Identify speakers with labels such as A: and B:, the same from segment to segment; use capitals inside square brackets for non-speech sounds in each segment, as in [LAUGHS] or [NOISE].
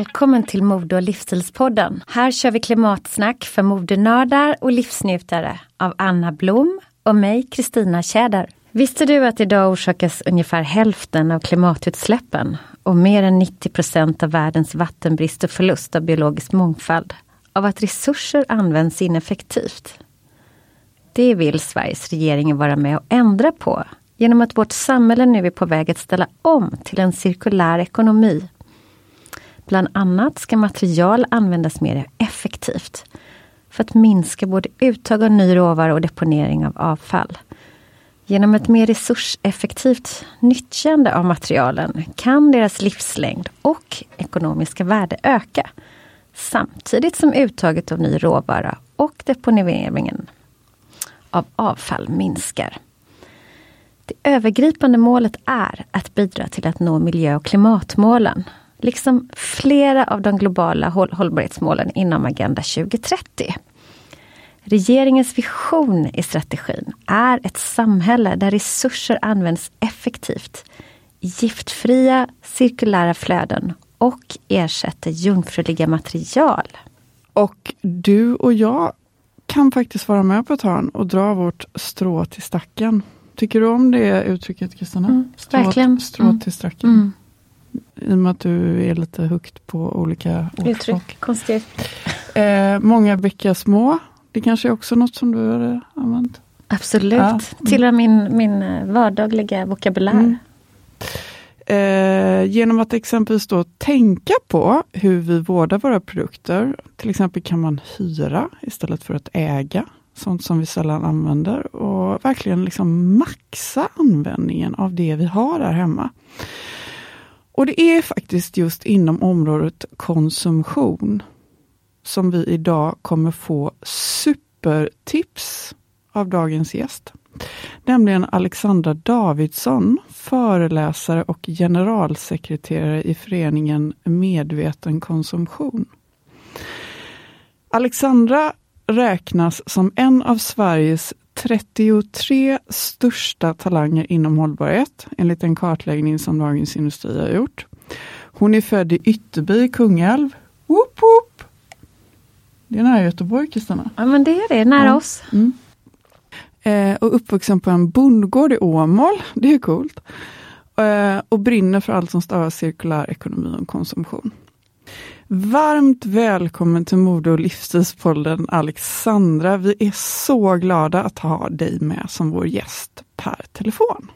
A: Välkommen till Mode och livsstilspodden. Här kör vi klimatsnack för modenördar och livsnjutare av Anna Blom och mig, Kristina Tjäder. Visste du att idag orsakas ungefär hälften av klimatutsläppen och mer än 90 procent av världens vattenbrist och förlust av biologisk mångfald av att resurser används ineffektivt? Det vill Sveriges regering vara med och ändra på genom att vårt samhälle nu är på väg att ställa om till en cirkulär ekonomi Bland annat ska material användas mer effektivt för att minska både uttag av ny råvara och deponering av avfall. Genom ett mer resurseffektivt nyttjande av materialen kan deras livslängd och ekonomiska värde öka samtidigt som uttaget av ny råvara och deponeringen av avfall minskar. Det övergripande målet är att bidra till att nå miljö och klimatmålen liksom flera av de globala håll hållbarhetsmålen inom Agenda 2030. Regeringens vision i strategin är ett samhälle där resurser används effektivt, giftfria cirkulära flöden och ersätter jungfruliga material.
B: Och du och jag kan faktiskt vara med på ett hörn och dra vårt strå till stacken. Tycker du om det uttrycket Kristina?
A: Mm,
B: strå,
A: verkligen.
B: strå
A: Mm.
B: till stacken.
A: Mm.
B: I och med att du är lite högt på olika ordspråk.
A: Uttryck.
B: Eh, många bäckar små. Det kanske är också något som du har använt?
A: Absolut.
B: Ja. Mm.
A: Tillhör min, min eh, vardagliga vokabulär.
B: Mm. Eh, genom att exempelvis då tänka på hur vi vårdar våra produkter. Till exempel kan man hyra istället för att äga. Sånt som vi sällan använder. Och verkligen liksom maxa användningen av det vi har där hemma. Och det är faktiskt just inom området konsumtion som vi idag kommer få supertips av dagens gäst. Nämligen Alexandra Davidsson, föreläsare och generalsekreterare i föreningen Medveten konsumtion. Alexandra räknas som en av Sveriges 33 största talanger inom hållbarhet, enligt en kartläggning som Dagens Industri har gjort. Hon är född i Ytterby i Kungälv. Woop, woop. Det är nära Göteborg, Kristina.
A: Ja men det är det, nära
B: Ja.
A: oss.
B: Mm. Eh, och uppvuxen på en bondgård i Åmål, det är coolt. Eh, och brinner för allt som stavas cirkulär ekonomi och konsumtion. Varmt välkommen till Mode och livsstilspodden Alexandra. Vi är så glada att ha dig med som vår gäst per telefon.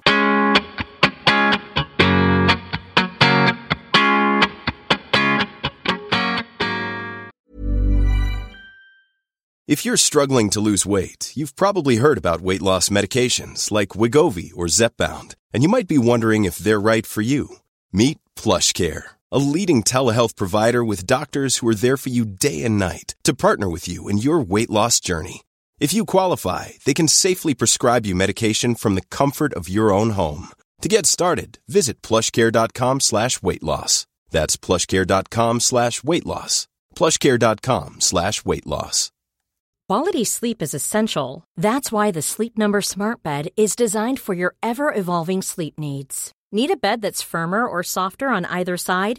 C: If you're struggling to lose weight, you've probably heard about weight loss medications like Wigovi or Zepbound, and you might be wondering if they're right for you. Meet Plush Care. A leading telehealth provider with doctors who are there for you day and night to partner with you in your weight loss journey. If you qualify, they can safely prescribe you medication from the comfort of your own home. To get started, visit plushcare.com slash weight loss. That's plushcare.com slash weight loss. plushcare.com slash weight loss.
D: Quality sleep is essential. That's why the Sleep Number Smart Bed is designed for your ever evolving sleep needs. Need a bed that's firmer or softer on either side?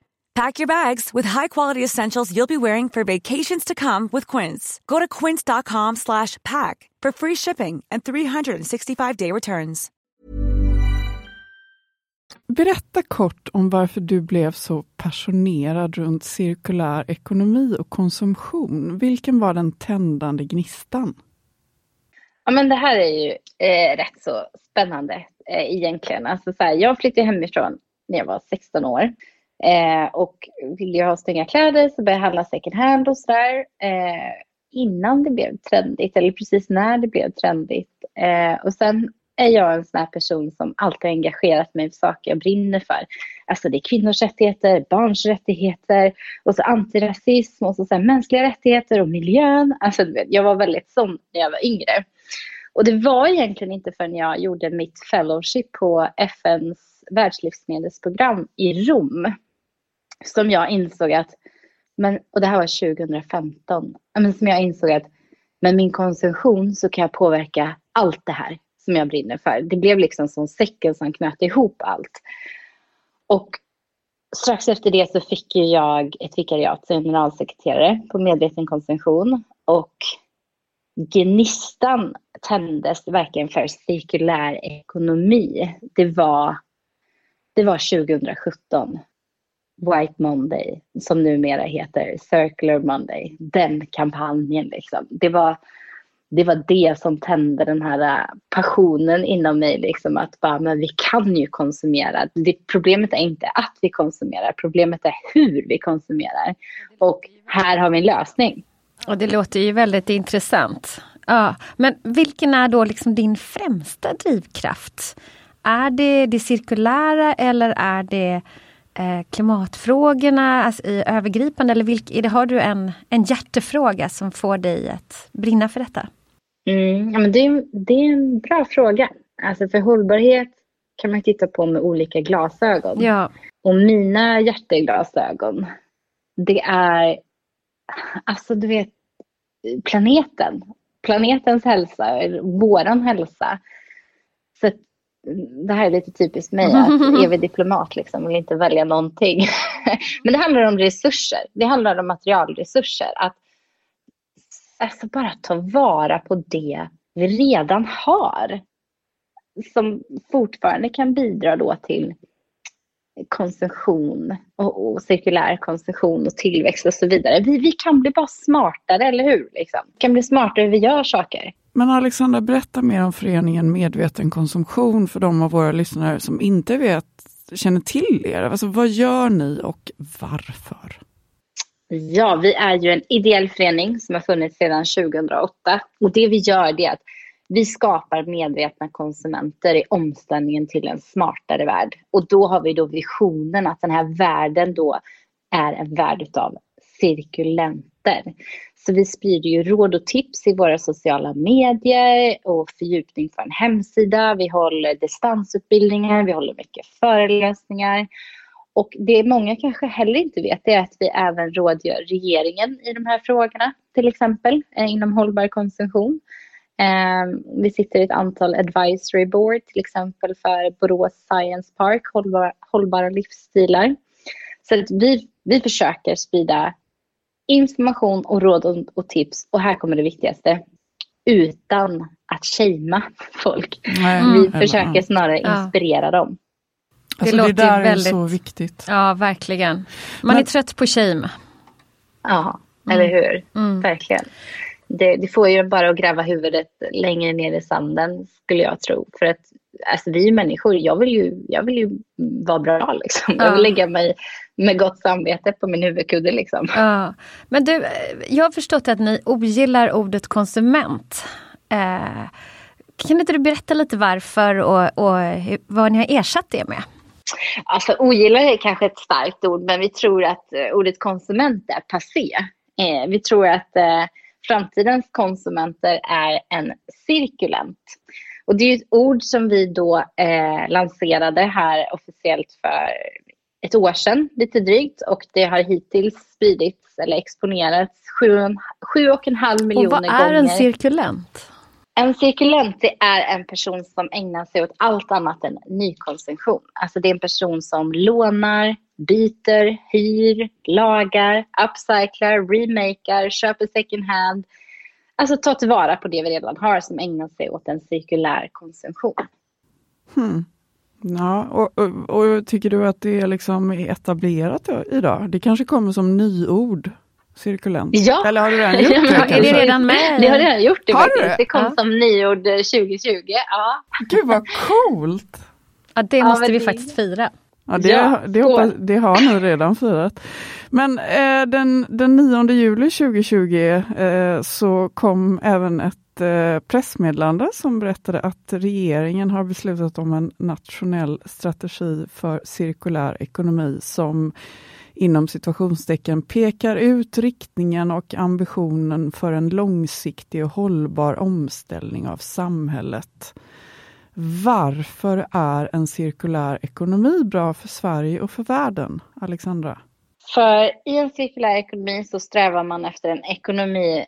E: Pack your bags with high-quality essentials you'll be wearing for vacations to come with Quince. Go to quince.com slash pack for free shipping and 365-day returns.
B: Berätta kort om varför du blev så passionerad runt cirkulär ekonomi och konsumtion. Vilken var den tändande gnistan?
F: Ja, men det här är ju eh, rätt så spännande eh, egentligen. Alltså, så här, jag flyttade hemifrån när jag var 16 år. Eh, och ville jag ha snygga kläder så började jag handla second hand och sådär. Eh, innan det blev trendigt eller precis när det blev trendigt. Eh, och sen är jag en sån här person som alltid engagerat mig för saker jag brinner för. Alltså det är kvinnors rättigheter, barns rättigheter och så antirasism och så, så här, mänskliga rättigheter och miljön. Alltså jag var väldigt sån när jag var yngre. Och det var egentligen inte förrän jag gjorde mitt fellowship på FNs världslivsmedelsprogram i Rom som jag insåg att, men, och det här var 2015, men som jag insåg att med min konsumtion så kan jag påverka allt det här som jag brinner för. Det blev liksom som säcken som knöt ihop allt. Och strax efter det så fick jag ett vikariat som generalsekreterare på medveten konsumtion och gnistan tändes verkligen för cirkulär ekonomi. Det var, det var 2017. White Monday, som numera heter Circular Monday. Den kampanjen liksom. Det var, det var det som tände den här äh, passionen inom mig. Liksom, att bara, men vi kan ju konsumera. Det, problemet är inte att vi konsumerar, problemet är hur vi konsumerar. Och här har vi en lösning.
A: Och det låter ju väldigt intressant. Ja, men vilken är då liksom din främsta drivkraft? Är det det cirkulära eller är det eh, klimatfrågorna alltså i övergripande? Eller vilk, är det, har du en, en hjärtefråga som får dig att brinna för detta?
F: Mm, ja, men det, är, det är en bra fråga. Alltså för hållbarhet kan man titta på med olika glasögon.
A: Ja.
F: Och mina hjärteglasögon, det är, alltså du vet, planeten. Planetens hälsa, våran hälsa. Så det här är lite typiskt mig, att [LAUGHS] evig diplomat liksom, vill inte välja någonting. [LAUGHS] Men det handlar om resurser. Det handlar om materialresurser. Att alltså, bara ta vara på det vi redan har. Som fortfarande kan bidra då till konsumtion och, och, cirkulär konsumtion och tillväxt och så vidare. Vi, vi kan bli bara smartare, eller hur? Liksom. Vi kan bli smartare hur vi gör saker.
B: Men Alexandra, berätta mer om föreningen Medveten konsumtion för de av våra lyssnare som inte vet, känner till er. Alltså, vad gör ni och varför?
F: Ja, vi är ju en ideell förening som har funnits sedan 2008 och det vi gör är att vi skapar medvetna konsumenter i omställningen till en smartare värld. Och då har vi då visionen att den här världen då är en värld utav cirkulenter. Så vi sprider ju råd och tips i våra sociala medier och fördjupning på en hemsida. Vi håller distansutbildningar, vi håller mycket föreläsningar. Och det många kanske heller inte vet är att vi även rådgör regeringen i de här frågorna, till exempel eh, inom hållbar konsumtion. Ehm, vi sitter i ett antal advisory board, till exempel för Borås Science Park, hållbara, hållbara livsstilar. Så att vi, vi försöker sprida information och råd och, tips. Och här kommer det viktigaste. Utan att shamea folk. Mm. Vi försöker snarare inspirera ja. dem.
B: Alltså det, det där väldigt... är så viktigt.
A: Ja, verkligen. Man Men... är trött på shame.
F: Ja, eller mm. hur? Mm. Verkligen det, det, får ju bara att gräva huvudet längre ner i sanden skulle jag tro. För att alltså, vi är människor, jag vill ju, jag vill ju vara bra liksom. Ja. Jag vill lägga mig med gott samvete på min huvudkudde liksom.
A: Ja. Men du, jag har förstått att ni ogillar ordet konsument. Eh, kan inte du berätta lite varför och, och vad ni har ersatt det med?
F: Alltså ogillar är kanske ett starkt ord, men vi tror att eh, ordet konsument är passé. Eh, vi tror att eh, framtidens konsumenter är en cirkulent. Och det är ett ord som vi då eh, lanserade här officiellt för ett år sedan, lite drygt. Och det har hittills spridits eller exponerats sju, och en halv miljoner gånger. Och
A: vad är gånger. en cirkulent?
F: En cirkulent det är en person som ägnar sig åt allt annat än nykonsumtion. Alltså det är en person som lånar, byter, hyr, lagar, upcyclar, remakar, köper second hand. Alltså ta tillvara på det vi redan har som ägnar sig åt en cirkulär konsumtion.
B: Hmm. Ja, och, och, och, tycker du att det liksom är etablerat idag? Det kanske kommer som nyord? Cirkulent?
F: Ja.
B: Eller har du redan [LAUGHS] gjort det?
A: är det redan med?
F: Det har redan gjort det. Har du? Det kom ja. som nyord 2020. Ja.
B: Gud vad coolt!
A: Ja, det måste ja, vi det... faktiskt fira.
B: Ja, det, ja, det, hoppas, det har ni redan firat. Men eh, den, den 9 juli 2020 eh, så kom även ett eh, pressmeddelande som berättade att regeringen har beslutat om en nationell strategi för cirkulär ekonomi som inom situationstecken pekar ut riktningen och ambitionen för en långsiktig och hållbar omställning av samhället. Varför är en cirkulär ekonomi bra för Sverige och för världen? Alexandra?
F: För i en cirkulär ekonomi så strävar man efter en ekonomi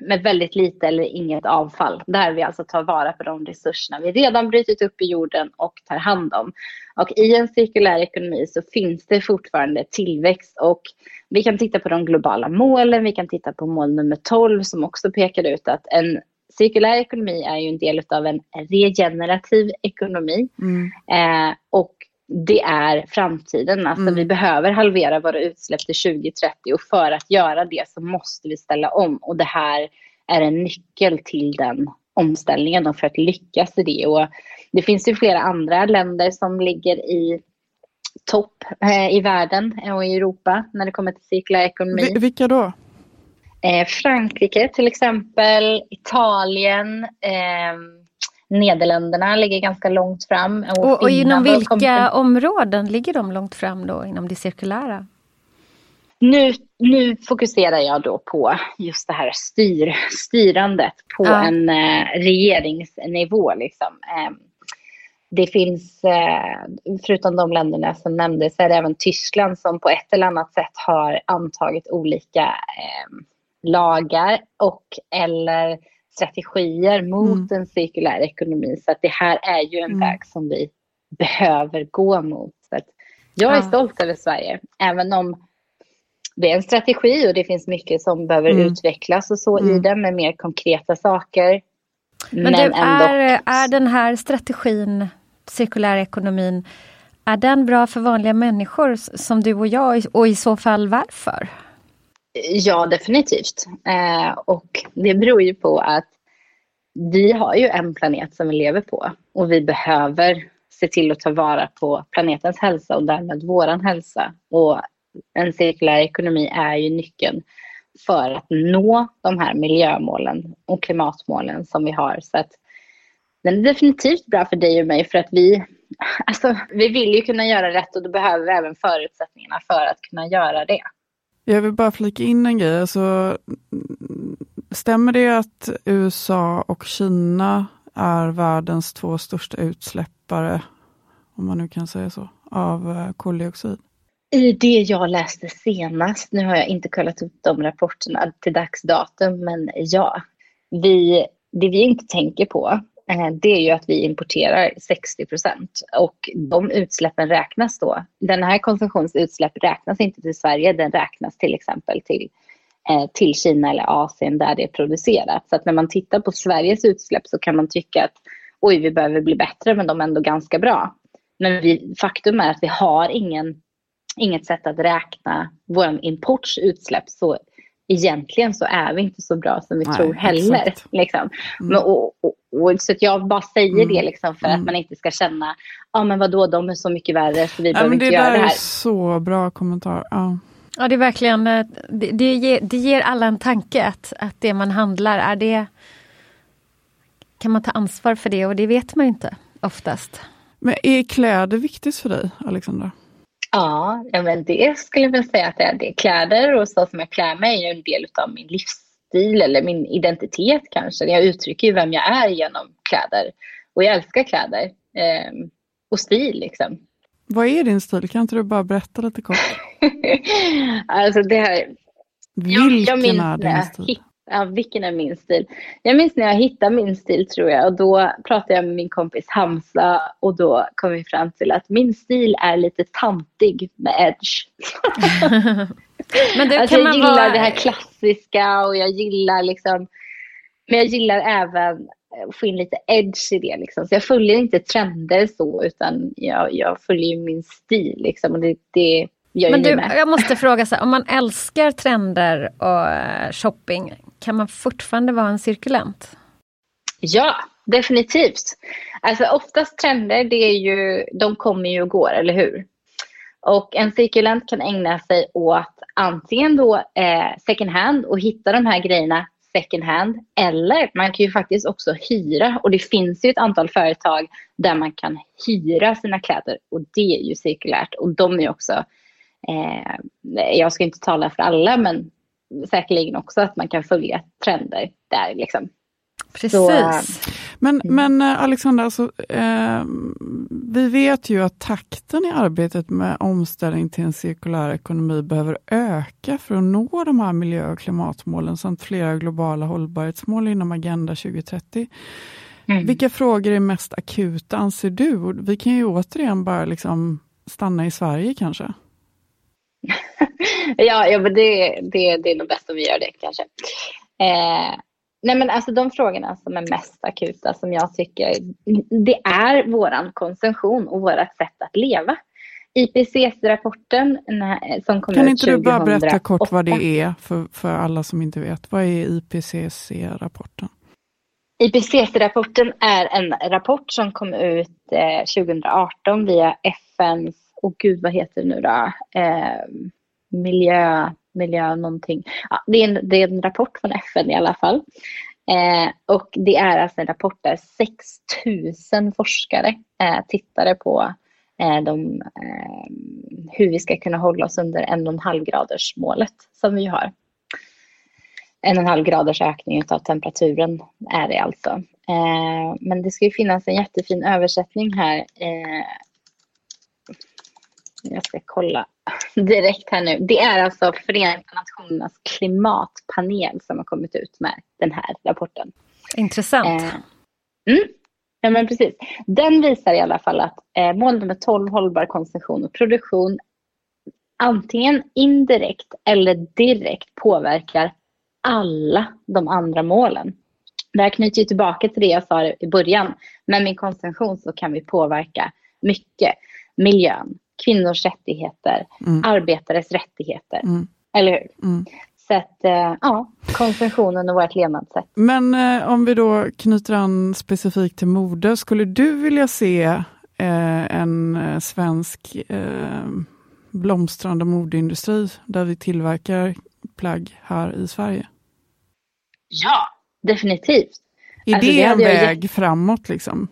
F: med väldigt lite eller inget avfall. Där vi alltså tar vara på de resurserna vi redan brutit upp i jorden och tar hand om. Och i en cirkulär ekonomi så finns det fortfarande tillväxt och vi kan titta på de globala målen, vi kan titta på mål nummer 12 som också pekar ut att en cirkulär ekonomi är ju en del av en regenerativ ekonomi. Mm. Eh, och det är framtiden. Alltså mm. Vi behöver halvera våra utsläpp till 2030 och för att göra det så måste vi ställa om. Och det här är en nyckel till den omställningen och för att lyckas i det. Och det finns ju flera andra länder som ligger i topp eh, i världen och i Europa när det kommer till cirkulär ekonomi.
B: Vilka då?
F: Eh, Frankrike till exempel, Italien, eh, Nederländerna ligger ganska långt fram.
A: Och, och, och inom vilka områden ligger de långt fram då inom det cirkulära?
F: Nu, nu fokuserar jag då på just det här styr, styrandet på ja. en eh, regeringsnivå. Liksom. Eh, det finns, eh, förutom de länderna som nämndes, så är det även Tyskland som på ett eller annat sätt har antagit olika eh, lagar och eller strategier mot mm. en cirkulär ekonomi. Så att det här är ju en mm. väg som vi behöver gå mot. Så jag är ja. stolt över Sverige, även om det är en strategi och det finns mycket som behöver mm. utvecklas och så mm. i den med mer konkreta saker.
A: Men, Men du, är, är den här strategin, cirkulär ekonomin, är den bra för vanliga människor som du och jag och i så fall varför?
F: Ja, definitivt. Eh, och det beror ju på att vi har ju en planet som vi lever på och vi behöver se till att ta vara på planetens hälsa och därmed våran hälsa. Och en cirkulär ekonomi är ju nyckeln för att nå de här miljömålen och klimatmålen som vi har. Så att den är definitivt bra för dig och mig för att vi, alltså, vi vill ju kunna göra rätt och då behöver vi även förutsättningarna för att kunna göra det.
B: Jag vill bara flika in en grej. Alltså, stämmer det att USA och Kina är världens två största utsläppare, om man nu kan säga så, av eh, koldioxid?
F: I det jag läste senast, nu har jag inte kollat upp de rapporterna till dags datum, men ja. Vi, det vi inte tänker på Eh, det är ju att vi importerar 60 procent och de utsläppen räknas då. Den här konsumtionsutsläpp räknas inte till Sverige, den räknas till exempel till, eh, till Kina eller Asien där det är producerat. Så att när man tittar på Sveriges utsläpp så kan man tycka att oj, vi behöver bli bättre, men de är ändå ganska bra. Men vi, faktum är att vi har ingen inget sätt att räkna vår imports utsläpp. Så egentligen så är vi inte så bra som vi Nej, tror heller. Liksom. Mm. Men, och, och, och, så jag bara säger mm. det liksom för mm. att man inte ska känna, ja ah, men vadå, de är så mycket värre så vi ja, behöver inte göra det här. Det är
B: så bra kommentar. Ja.
A: Ja, det är verkligen, eh, det, det, ger, det ger alla en tanke att, att det man handlar, är det... Kan man ta ansvar för det? Och det vet man inte oftast.
B: Men är kläder viktigt för dig, Alexandra?
F: Ja, men det skulle jag vilja säga att det är. Det. Kläder och så som jag klär mig är en del av min livsstil eller min identitet kanske. Jag uttrycker ju vem jag är genom kläder. Och jag älskar kläder. Eh, och stil liksom.
B: Vad är din stil? Kan inte du bara berätta lite kort? [LAUGHS]
F: alltså det här...
B: Vilken jag, jag är din stil?
F: Ja, vilken är min stil? Jag minns när jag hittade min stil tror jag och då pratade jag med min kompis Hamza och då kom vi fram till att min stil är lite tantig med edge. [LAUGHS] men det, alltså, jag gillar vara... det här klassiska och jag gillar liksom, men jag gillar även att få in lite edge i det. Liksom. Så jag följer inte trender så utan jag, jag följer min stil. Liksom. Och det, det
A: men du, jag måste fråga, så här, om man älskar trender och eh, shopping, kan man fortfarande vara en cirkulent?
F: Ja, definitivt. Alltså oftast trender, det är ju, de kommer ju och går, eller hur? Och en cirkulent kan ägna sig åt antingen då eh, second hand och hitta de här grejerna second hand. Eller man kan ju faktiskt också hyra och det finns ju ett antal företag där man kan hyra sina kläder och det är ju cirkulärt och de är också eh, jag ska inte tala för alla men säkerligen också att man kan följa trender där. Liksom.
A: Precis. Så, äh,
B: men, mm. men eh, Alexandra, alltså, eh, vi vet ju att takten i arbetet med omställning till en cirkulär ekonomi behöver öka för att nå de här miljö och klimatmålen samt flera globala hållbarhetsmål inom Agenda 2030. Mm. Vilka frågor är mest akuta anser du? Vi kan ju återigen bara liksom stanna i Sverige kanske.
F: Ja, ja men det, det, det är nog bäst om vi gör det kanske. Eh, nej men alltså de frågorna som är mest akuta som jag tycker, det är våran konsumtion och vårt sätt att leva. IPCC-rapporten som kom
B: Kan
F: ut
B: inte 2008. du bara berätta kort vad det är för, för alla som inte vet? Vad är IPCC-rapporten?
F: IPCC-rapporten är en rapport som kom ut eh, 2018 via FNs och gud vad heter det nu då? Eh, miljö, miljö någonting. Ja, det, är en, det är en rapport från FN i alla fall. Eh, och det är alltså en rapport där 6000 forskare eh, tittade på eh, de, eh, hur vi ska kunna hålla oss under en och en halv graders målet som vi har. En och en halv graders ökning av temperaturen är det alltså. Eh, men det ska ju finnas en jättefin översättning här. Eh, jag ska kolla [LAUGHS] direkt här nu. Det är alltså Förenta Nationernas klimatpanel som har kommit ut med den här rapporten.
A: Intressant.
F: Eh, mm, ja, men precis. Den visar i alla fall att eh, mål nummer 12, hållbar konsumtion och produktion, antingen indirekt eller direkt påverkar alla de andra målen. Det här knyter ju tillbaka till det jag sa i början. Med min konsumtion så kan vi påverka mycket. Miljön, kvinnors rättigheter,
B: Mm.
F: arbetares rättigheter.
B: Mm.
F: Eller hur?
B: Mm.
F: Så att, eh, ja, konsumtionen och vårt levnadssätt.
B: Men eh, om vi då knyter an specifikt till mode, skulle du vilja se eh, en eh, svensk eh, blomstrande modeindustri där vi tillverkar plagg här i Sverige?
F: Ja, definitivt.
B: Är
F: Alltså,
B: det,
F: det
B: en väg framåt? Liksom?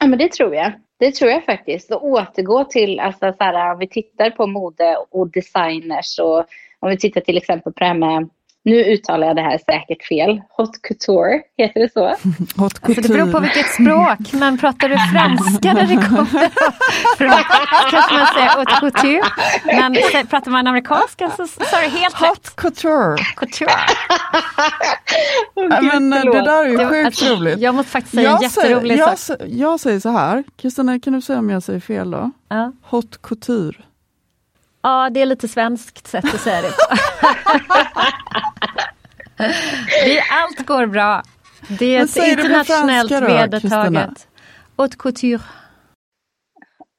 F: Ja, men det tror jag. Det tror jag faktiskt. Och återgå till, alltså, så här, om vi tittar på mode och designers och om vi tittar till exempel på det här med, nu uttalar jag det här säkert fel, haute couture, heter det så? [LAUGHS]
B: Haute
A: Alltså det beror på
B: couture.
A: vilket språk, men pratar du franska när det kommer [LAUGHS] från, kanske man säger haute couture. Men pratar man amerikanska så är det helt rätt.
B: Haute couture.
A: Couture.
B: Ja,
F: Gud,
B: men eh,
F: förlåt.
B: det där är ju sjukt
A: alltså,
B: roligt.
A: Jag måste faktiskt säga en
B: säger,
A: jätterolig
B: jag,
A: sak.
B: sä- jag säger så här, Kristina kan du säga om jag säger fel då?
A: Ja.
B: Haute couture.
A: Ja, det är lite svenskt sätt att säga det på. [LAUGHS] det, allt går bra. Det är ett internationellt vedertaget. Haute couture.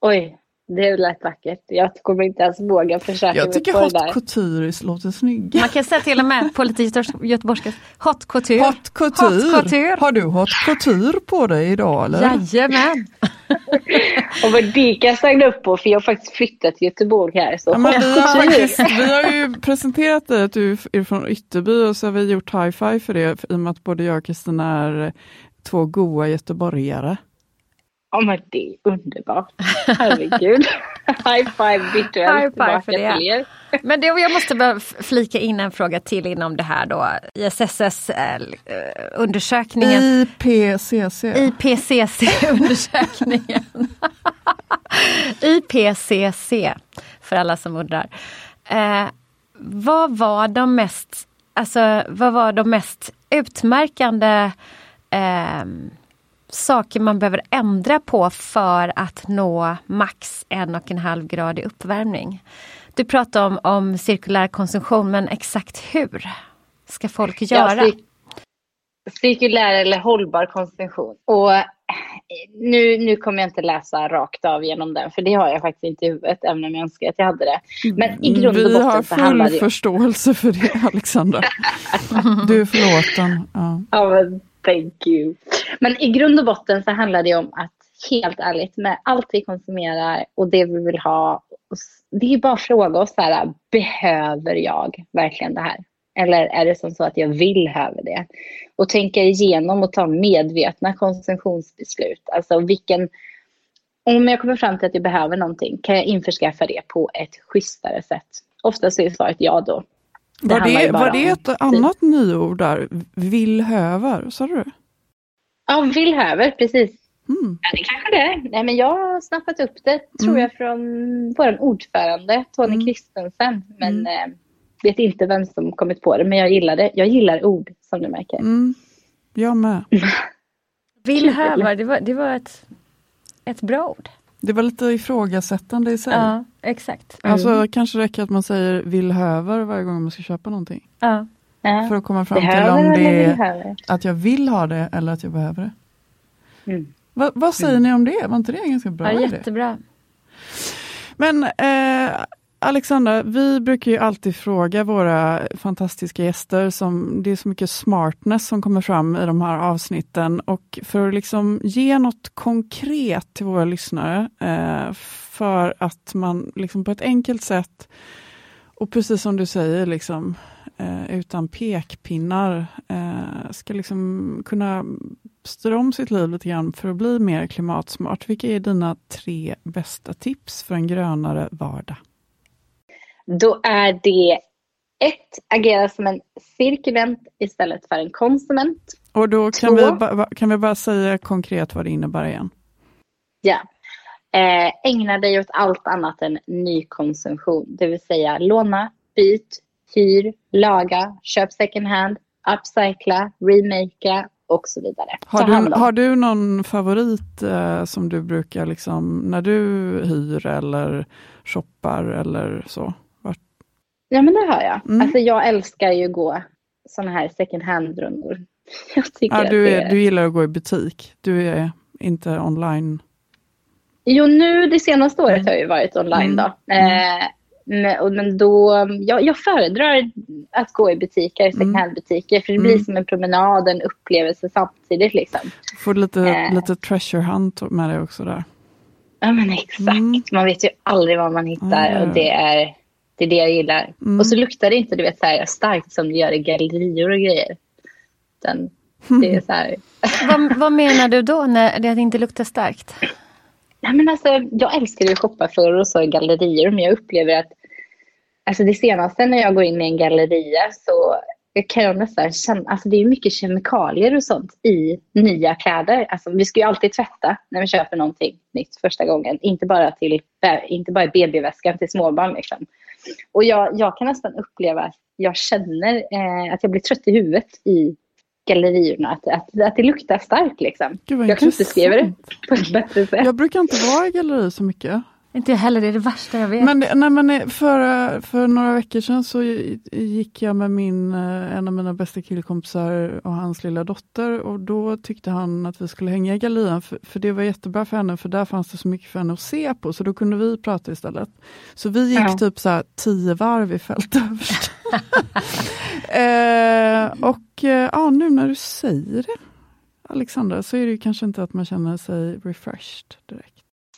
F: Oj, det lät vackert. Jag kommer inte ens våga försöka
B: Jag tycker haute
F: där.
B: couture låter snyggt.
A: Man kan säga till och med på lite göteborgs- göteborgska, haute couture.
B: Haute couture.
A: Haute couture.
B: Har du haute couture på dig idag eller?
A: Jajamän. [LAUGHS]
F: Och vad det kan jag signa upp på för jag har faktiskt flyttat till Göteborg här. Så
B: Ja, men vi, har faktiskt, vi har ju presenterat dig att du är från Ytterby och så har vi gjort high five för det i och med att både jag och Kristina är två goa göteborgare.
F: Ja men det är underbart. Herregud. [LAUGHS] High five virtuellt
A: High five för det.
F: till er.
A: Men det, jag måste bara flika in en fråga till inom det här då. ISSS-undersökningen.
B: IPCC.
A: IPCC-undersökningen. [LAUGHS] [LAUGHS] IPCC, för alla som undrar. Eh, vad var de mest, alltså, vad var de mest utmärkande eh, saker man behöver ändra på för att nå max en och en halv grad i uppvärmning? Du pratar om, om cirkulär konsumtion, men exakt hur ska folk göra?
F: Ja, cir- cirkulär eller hållbar konsumtion. Och eh, nu, nu kommer jag inte läsa rakt av genom den, för det har jag faktiskt inte i huvudet, även om jag önskar att jag hade det. Men i grund och
B: Vi
F: botten
B: har full förståelse för det [LAUGHS] Alexandra. [LAUGHS] Du är förlåten. Ja.
F: Ja, men thank you. Men i grund och botten så handlar det om att helt ärligt med allt vi konsumerar och det vi vill ha. Det är bara att fråga oss så här, behöver jag verkligen det här? Eller är det som så att jag vill höra det? Och tänka igenom och ta medvetna konsumtionsbeslut. Alltså vilken, om jag kommer fram till att jag behöver någonting, kan jag införskaffa det på ett schysstare sätt? Oftast är svaret ja då.
B: Var det,
F: ju bara
B: var det
F: om
B: ett annat nyord där? Villhöver, sa du?
F: Ja, villhöver, precis.
B: Mm.
F: Ja, det kanske det är. Nej, men jag har snappat upp det, tror
B: Mm.
F: jag, från vår ordförande Tony
B: Mm.
F: Men eh, vet inte vem som kommit på det, men jag gillar det. Jag gillar ord, som du märker.
B: Mm. Jag med. [LAUGHS]
A: Villhöver, det var, det var ett, ett bra ord.
B: Det var lite ifrågasättande i sig.
A: Ja, exakt.
B: Alltså kanske räcker att man säger villhöver varje gång man ska köpa någonting.
A: Ja.
B: För att komma fram till om det är att jag vill ha det eller att jag behöver det.
F: Mm.
B: Va, vad säger ni om det? Var inte det en ganska bra
A: ja,
B: idé?
A: jättebra.
B: Men eh, Alexandra, vi brukar ju alltid fråga våra fantastiska gäster, som, det är så mycket smartness som kommer fram i de här avsnitten och för att liksom ge något konkret till våra lyssnare eh, för att man liksom på ett enkelt sätt och precis som du säger, liksom, eh, utan pekpinnar eh, ska liksom kunna styra om sitt liv lite grann för att bli mer klimatsmart. Vilka är dina tre bästa tips för en grönare vardag?
F: Då är det ett, agera som en cirkulent istället för en konsument.
B: Och då kan
F: Två.
B: vi, ba- kan vi bara säga konkret vad det innebär igen.
F: Ja. Eh, ägna dig åt allt annat än nykonsumtion. Det vill säga låna, byt, hyr, laga, köp second hand, upcycla, remakea och så vidare.
B: Har du, har du någon favorit eh, som du brukar, liksom, när du hyr eller shoppar eller så?
F: Ja men det har jag.
B: Mm.
F: Alltså jag älskar ju att gå sådana här second hand-rundor. [LAUGHS]
B: Ja, du,
F: det
B: är, du gillar att gå i butik, du är inte online.
F: Jo, nu det senaste året har jag ju varit online
B: Mm.
F: då. Eh, men, då, jag, jag föredrar att gå i butiker, second
B: Mm.
F: hand-butiker, för det blir
B: Mm.
F: som en promenad, en upplevelse samtidigt liksom.
B: Får lite,
F: Eh.
B: lite treasure hunt med dig också där.
F: Ja men exakt,
B: Mm.
F: man vet ju aldrig vad man hittar
B: ja.
F: och det är, det är det jag gillar.
B: Mm.
F: Och så luktar det inte du vet, så här, starkt som det gör i gallerior och grejer. Den, det är så här, [LAUGHS]
A: vad, vad menar du då när det inte luktar starkt?
F: Nej, men alltså, jag älskar ju att shoppa för och så i gallerior, men jag upplever att alltså det senaste när jag går in i en galleria så kan jag nästan känna, alltså det är mycket kemikalier och sånt i nya kläder. Alltså vi ska ju alltid tvätta när vi köper någonting nytt första gången, inte bara till inte bara i BB-väskan till småbarn liksom. Och jag, jag kan nästan uppleva att jag känner eh, att jag blir trött i huvudet i gallerierna, att, att, att det luktar starkt liksom. Jag kan inte beskriva det på ett bättre sätt.
B: Jag brukar inte vara i galleri så mycket.
A: Inte jag heller, det är det värsta jag vet.
B: Men, nej, men eh, för, för några veckor sedan så gick jag med min, eh, en av mina bästa killkompisar och hans lilla dotter och då tyckte han att vi skulle hänga i gallerian för, för det var jättebra för henne för där fanns det så mycket för henne att se på så då kunde vi prata istället. Så vi gick
F: Ja.
B: typ så här tio varv i fält [LAUGHS] överst. eh, och eh, ja, nu när du säger det Alexandra så är det ju kanske inte att man känner sig refreshed direkt.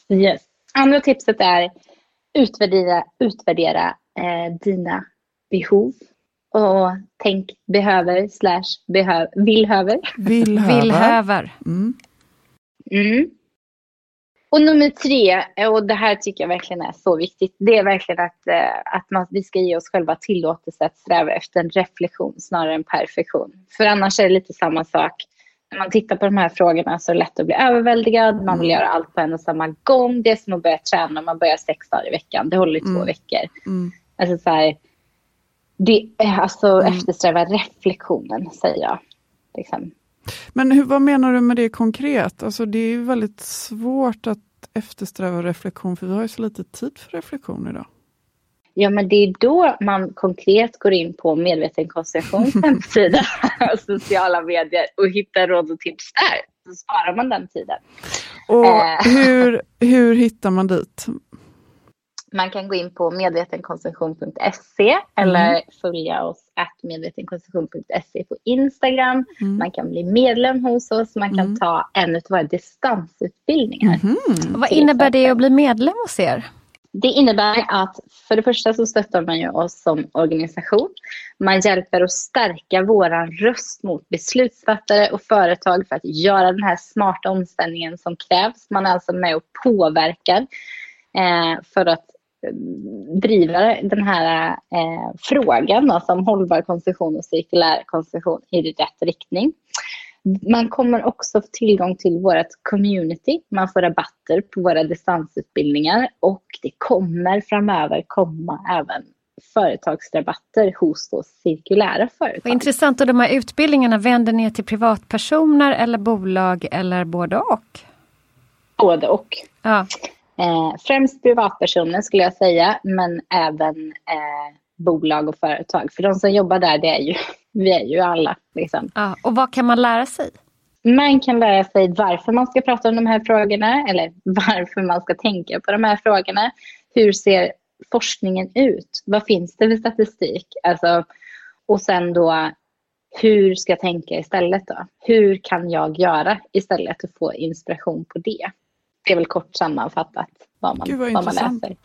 F: Yes. Andra tipset är utvärdera, utvärdera eh, dina behov. Och tänk behöver slash behöv, villhöver.
B: Villhöver.
A: Villhöver.
B: Mm.
F: Mm. Och nummer tre, och det här tycker jag verkligen är så viktigt, det är verkligen att, eh, att man, vi ska ge oss själva tillåtelse att sträva efter en reflektion snarare än perfektion. För annars är det lite samma sak. När man tittar på de här frågorna så är det lätt att bli överväldigad, man vill göra allt på en och samma gång. Det är som att börja träna, man börjar sex dagar i veckan, det håller i två
B: Mm.
F: veckor.
B: Mm.
F: Alltså så här, det är alltså
B: Mm.
F: eftersträva reflektionen, säger jag. Liksom.
B: Men hur, vad menar du med det konkret? Alltså det är ju väldigt svårt att eftersträva reflektion för vi har ju så lite tid för reflektion idag.
F: Ja, men det är då man konkret går in på medveten konsumtions hemsida och [LAUGHS] sociala medier och hittar råd och tips där. Så sparar man den tiden.
B: Och
F: Eh.
B: hur, hur hittar man dit?
F: Man kan gå in på medvetenkonsumtion.se eller följa oss att medvetenkonsumtion.se på Instagram.
B: Mm.
F: Man kan bli medlem hos oss. Man kan
B: Mm.
F: ta en av våra distansutbildningar.
B: Mhm.
A: Vad innebär det att bli medlem hos er?
F: Det innebär att för det första så stöttar man ju oss som organisation. Man hjälper att stärka våran röst mot beslutsfattare och företag för att göra den här smarta omställningen som krävs. Man är alltså med och påverkar eh, för att eh, driva den här eh, frågan alltså om hållbar konsumtion och cirkulär konsumtion i rätt riktning. Man kommer också få tillgång till vårt community. Man får rabatter på våra distansutbildningar och det kommer framöver komma även företagsrabatter hos då cirkulära
A: Vad
F: företag.
A: intressant. Och de här utbildningarna, vänder ni er till privatpersoner eller bolag eller både och?
F: Både och.
A: Ja.
F: Eh, främst privatpersoner skulle jag säga, men även eh, bolag och företag. För de som jobbar där, det är ju, vi är ju alla. Liksom.
A: ja. Och vad kan man lära sig?
F: Man kan lära sig varför man ska prata om de här frågorna eller [LAUGHS] varför man ska tänka på de här frågorna. Hur ser forskningen ut? Vad finns det för statistik? Alltså, och sen då, hur ska jag tänka istället då? Hur kan jag göra istället och få inspiration på det? Det är väl kort sammanfattat vad man,
B: Gud, vad
F: vad man läser.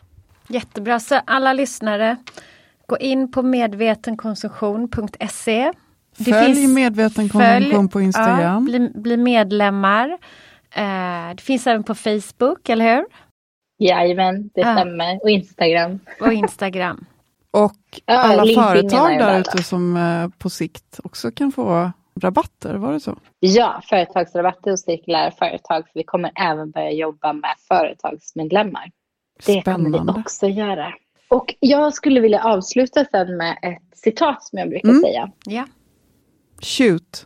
A: Jättebra. Så alla lyssnare, gå in på medvetenkonsumtion.se. Det
B: Följ
A: finns-
B: medveten
A: Följ-
B: konsumtion på Instagram.
A: Ja, bli, bli medlemmar. Eh, det finns även på Facebook, eller hur?
F: Jajamän, det
A: Ja.
F: stämmer. Och Instagram.
A: Och Instagram. [LAUGHS]
B: Och
F: Ja,
B: alla
F: LinkedIn
B: företag där ute som eh, på sikt också kan få rabatter, var det så?
F: Ja, företagsrabatter hos cirkulära företag. För vi kommer även börja jobba med företagsmedlemmar. Det kommer vi också göra. Och jag skulle vilja avsluta sen med ett citat som jag brukar
B: Mm.
F: säga.
A: Ja.
B: Shoot.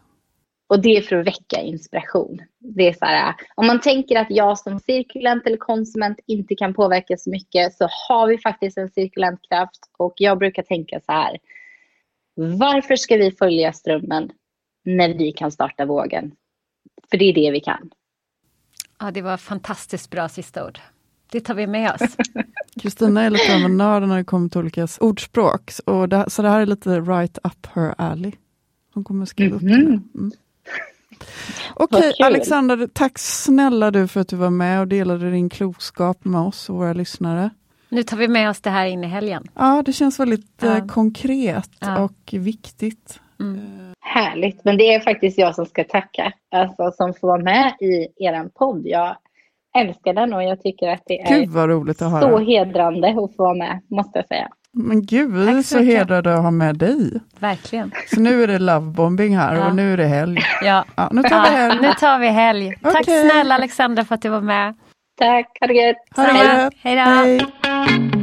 F: Och det är för att väcka inspiration. Det är så här, om man tänker att jag som cirkulent eller konsument inte kan påverka så mycket så har vi faktiskt en cirkulent kraft. Och jag brukar tänka så här. Varför ska vi följa strömmen när vi kan starta vågen? För det är det vi kan.
A: ja, det var fantastiskt bra sista ord. Det tar vi med oss. [LAUGHS]
B: Kristina är lite av en nörd när det kommer till olika ordspråk. Och det, så det här är lite right up her alley. Hon kommer skriva upp det. här. Mm. Okej,
F: kul.
B: Alexander, tack snälla du för att du var med och delade din klokskap med oss och våra lyssnare.
A: Nu tar vi med oss det här in i helgen.
B: Ja, det känns väldigt
A: Ja.
B: eh, konkret
A: Ja.
B: och viktigt.
F: Härligt, men det är faktiskt jag som ska tacka. Alltså som får vara med i er podd. Jag älskar den och jag tycker att det är
B: Gud vad roligt att
F: så
B: höra.
F: hedrande att få vara med, måste jag säga.
B: Men gud, vi
A: Tack
B: är
A: så
B: hedrade att ha med dig.
A: Verkligen.
B: Så nu är det lovebombing här
A: Ja.
B: och nu är det helg.
A: Ja.
B: Ja, nu tar vi helg.
A: nu tar vi helg. Tack
B: Okej.
A: snälla Alexandra för att du var med.
F: Tack, ha det gött.
B: Ha det
F: Hej.
B: gött.
A: Hej då.